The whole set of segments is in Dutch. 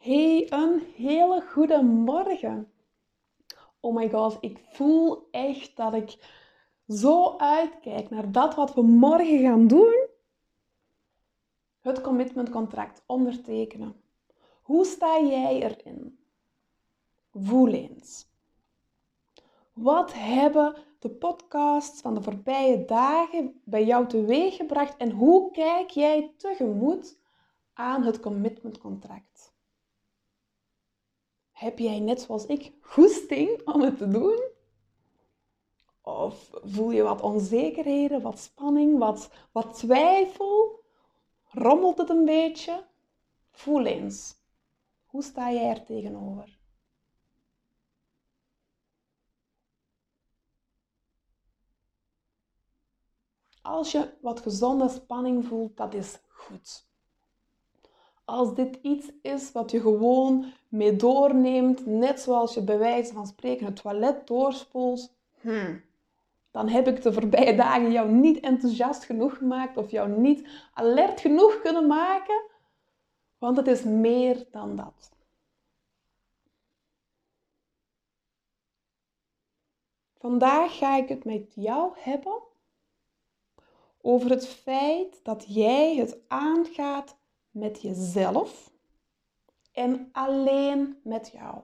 Hey, een hele goede morgen. Oh my god, ik voel echt dat ik zo uitkijk naar dat wat we morgen gaan doen. Het commitmentcontract ondertekenen. Hoe sta jij erin? Voel eens. Wat hebben de podcasts van de voorbije dagen bij jou teweeggebracht en hoe kijk jij tegemoet aan het commitmentcontract? Heb jij net zoals ik goesting om het te doen? Of voel je wat onzekerheden, wat spanning, wat, wat twijfel? Rommelt het een beetje? Voel eens. Hoe sta jij er tegenover? Als je wat gezonde spanning voelt, dat is goed als dit iets is wat je gewoon mee doorneemt, net zoals je bij wijze van spreken het toilet doorspoelt, hmm, dan heb ik de voorbije dagen jou niet enthousiast genoeg gemaakt of jou niet alert genoeg kunnen maken, want het is meer dan dat. Vandaag ga ik het met jou hebben over het feit dat jij het aangaat met jezelf en alleen met jou.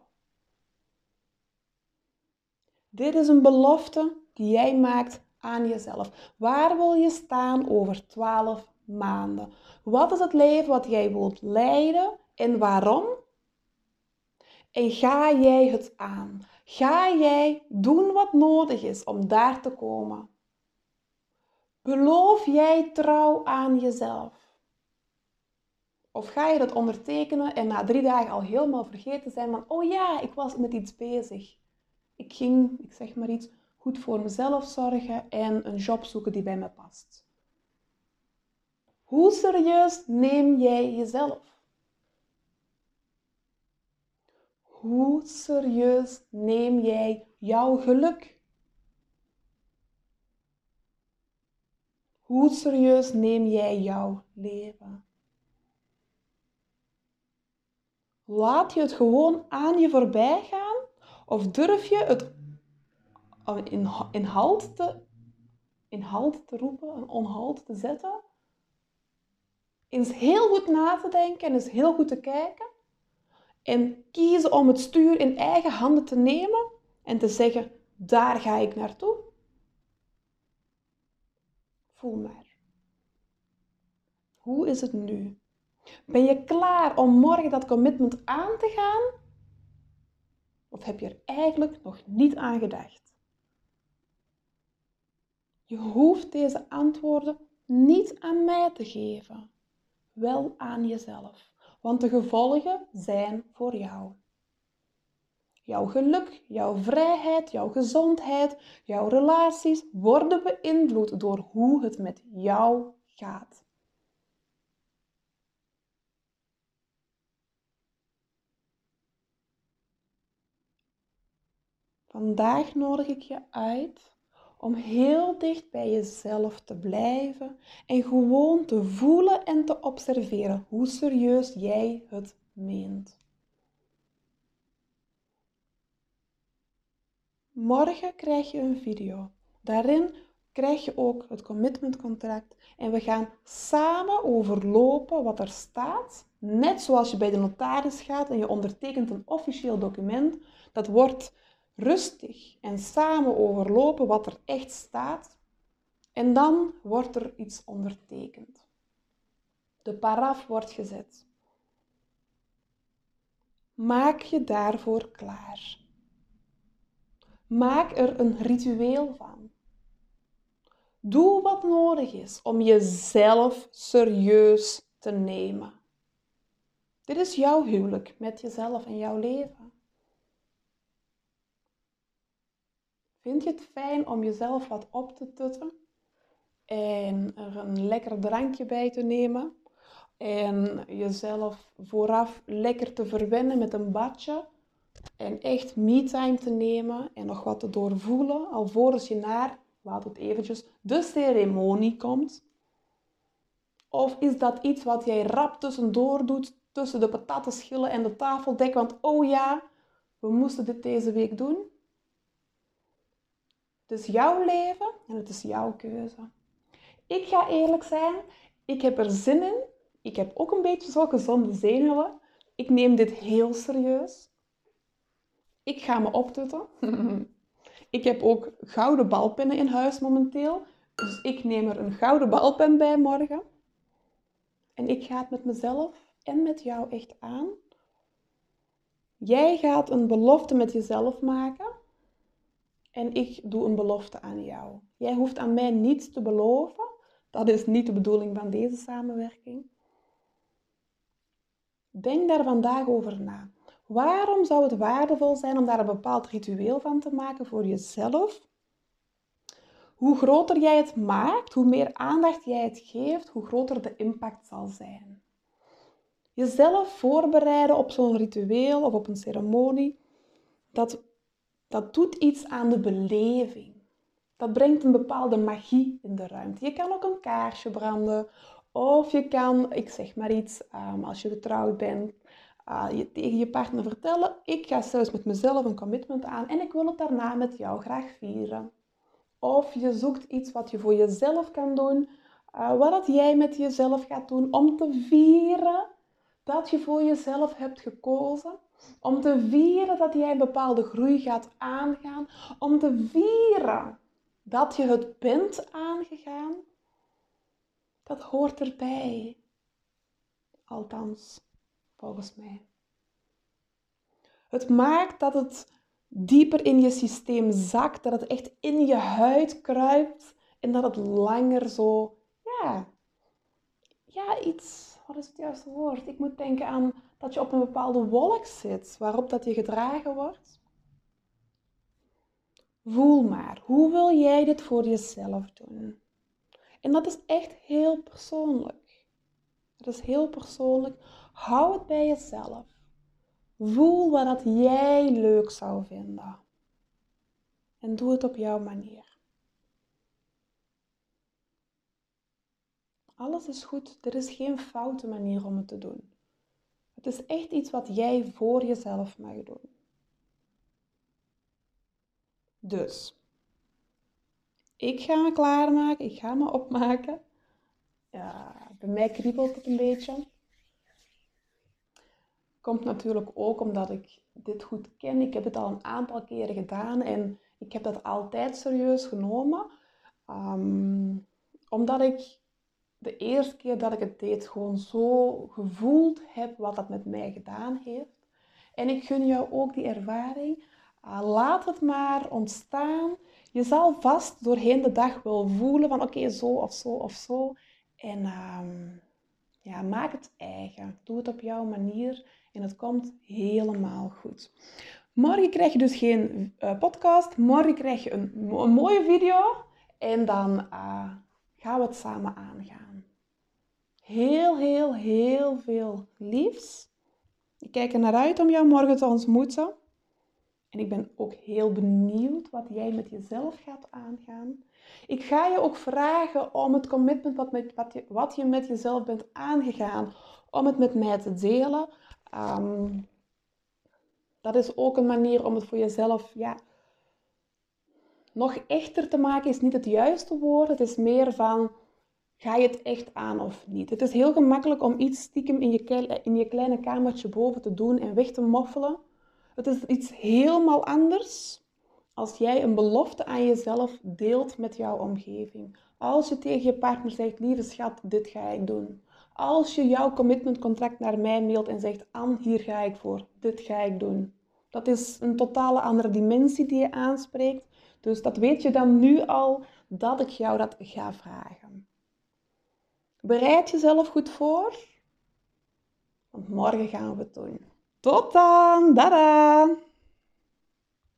Dit is een belofte die jij maakt aan jezelf. Waar wil je staan over 12 maanden? Wat is het leven wat jij wilt leiden en waarom? En ga jij het aan? Ga jij doen wat nodig is om daar te komen? Beloof jij trouw aan jezelf? Of ga je dat ondertekenen en na drie dagen al helemaal vergeten zijn van, oh ja, ik was met iets bezig. Ik ging, ik zeg maar iets, goed voor mezelf zorgen en een job zoeken die bij me past. Hoe serieus neem jij jezelf? Hoe serieus neem jij jouw geluk? Hoe serieus neem jij jouw leven? Laat je het gewoon aan je voorbij gaan? Of durf je het in, in, halt, te, in halt te roepen, een onhalt te zetten? Eens heel goed na te denken en eens heel goed te kijken. En kiezen om het stuur in eigen handen te nemen en te zeggen, daar ga ik naartoe. Voel maar. Hoe is het nu? Ben je klaar om morgen dat commitment aan te gaan? Of heb je er eigenlijk nog niet aan gedacht? Je hoeft deze antwoorden niet aan mij te geven, wel aan jezelf, want de gevolgen zijn voor jou. Jouw geluk, jouw vrijheid, jouw gezondheid, jouw relaties worden beïnvloed door hoe het met jou gaat. Vandaag nodig ik je uit om heel dicht bij jezelf te blijven en gewoon te voelen en te observeren hoe serieus jij het meent. Morgen krijg je een video. Daarin krijg je ook het commitmentcontract en we gaan samen overlopen wat er staat. Net zoals je bij de notaris gaat en je ondertekent een officieel document. Dat wordt rustig en samen overlopen wat er echt staat. En dan wordt er iets ondertekend. De paraf wordt gezet. Maak je daarvoor klaar. Maak er een ritueel van. Doe wat nodig is om jezelf serieus te nemen. Dit is jouw huwelijk met jezelf en jouw leven. Vind je het fijn om jezelf wat op te tutten en er een lekker drankje bij te nemen en jezelf vooraf lekker te verwennen met een badje en echt me-time te nemen en nog wat te doorvoelen alvorens je naar, laat het eventjes, de ceremonie komt? Of is dat iets wat jij rap tussendoor doet tussen de patatenschillen en de tafeldek, want oh ja, we moesten dit deze week doen. Het is jouw leven en het is jouw keuze. Ik ga eerlijk zijn, ik heb er zin in. Ik heb ook een beetje zo gezonde zenuwen. Ik neem dit heel serieus. Ik ga me optutten. ik heb ook gouden balpennen in huis momenteel. Dus ik neem er een gouden balpen bij morgen. En ik ga het met mezelf en met jou echt aan. Jij gaat een belofte met jezelf maken. En ik doe een belofte aan jou. Jij hoeft aan mij niets te beloven. Dat is niet de bedoeling van deze samenwerking. Denk daar vandaag over na. Waarom zou het waardevol zijn om daar een bepaald ritueel van te maken voor jezelf? Hoe groter jij het maakt, hoe meer aandacht jij het geeft, hoe groter de impact zal zijn. Jezelf voorbereiden op zo'n ritueel of op een ceremonie, dat, dat doet iets aan de beleving. Dat brengt een bepaalde magie in de ruimte. Je kan ook een kaarsje branden of je kan, ik zeg maar iets, um, als je getrouwd bent, je, tegen je partner vertellen, ik ga zelfs met mezelf een commitment aan en ik wil het daarna met jou graag vieren. Of je zoekt iets wat je voor jezelf kan doen, uh, wat jij met jezelf gaat doen om te vieren dat je voor jezelf hebt gekozen. Om te vieren dat jij een bepaalde groei gaat aangaan. Om te vieren dat je het bent aangegaan. Dat hoort erbij. Althans, volgens mij. Het maakt dat het dieper in je systeem zakt, dat het echt in je huid kruipt en dat het langer zo, ja, ja, iets, wat is het juiste woord? Ik moet denken aan dat je op een bepaalde wolk zit, waarop dat je gedragen wordt. Voel maar, hoe wil jij dit voor jezelf doen? En dat is echt heel persoonlijk. Dat is heel persoonlijk. Hou het bij jezelf. Voel wat dat jij leuk zou vinden. En doe het op jouw manier. Alles is goed. Er is geen foute manier om het te doen. Het is echt iets wat jij voor jezelf mag doen. Dus, ik ga me klaarmaken. Ik ga me opmaken. Ja, bij mij kriebelt het een beetje. Komt natuurlijk ook omdat ik dit goed ken. Ik heb het al een aantal keren gedaan en ik heb dat altijd serieus genomen. Um, omdat ik de eerste keer dat ik het deed gewoon zo gevoeld heb wat dat met mij gedaan heeft. En ik gun jou ook die ervaring. Uh, laat het maar ontstaan. Je zal vast doorheen de dag wel voelen van oké, zo of zo of zo. En um, ja, maak het eigen. Doe het op jouw manier en het komt helemaal goed. Morgen krijg je dus geen uh, podcast. Morgen krijg je een, een, mooie video. En dan uh, gaan we het samen aangaan. Heel, heel, heel veel liefs. Ik kijk er naar uit om jou morgen te ontmoeten. En ik ben ook heel benieuwd wat jij met jezelf gaat aangaan. Ik ga je ook vragen om het commitment wat, met, wat, je, wat je met jezelf bent aangegaan, om het met mij te delen. Um, dat is ook een manier om het voor jezelf ja, nog echter te maken, is niet het juiste woord. Het is meer van, ga je het echt aan of niet? Het is heel gemakkelijk om iets stiekem in je, in je kleine kamertje boven te doen en weg te moffelen. Het is iets helemaal anders als jij een belofte aan jezelf deelt met jouw omgeving. Als je tegen je partner zegt, lieve schat, dit ga ik doen. Als je jouw commitmentcontract naar mij mailt en zegt, Anne, hier ga ik voor, dit ga ik doen. Dat is een totale andere dimensie die je aanspreekt. Dus dat weet je dan nu al dat ik jou dat ga vragen. Bereid jezelf goed voor, want morgen gaan we het doen. Tot dan, dada!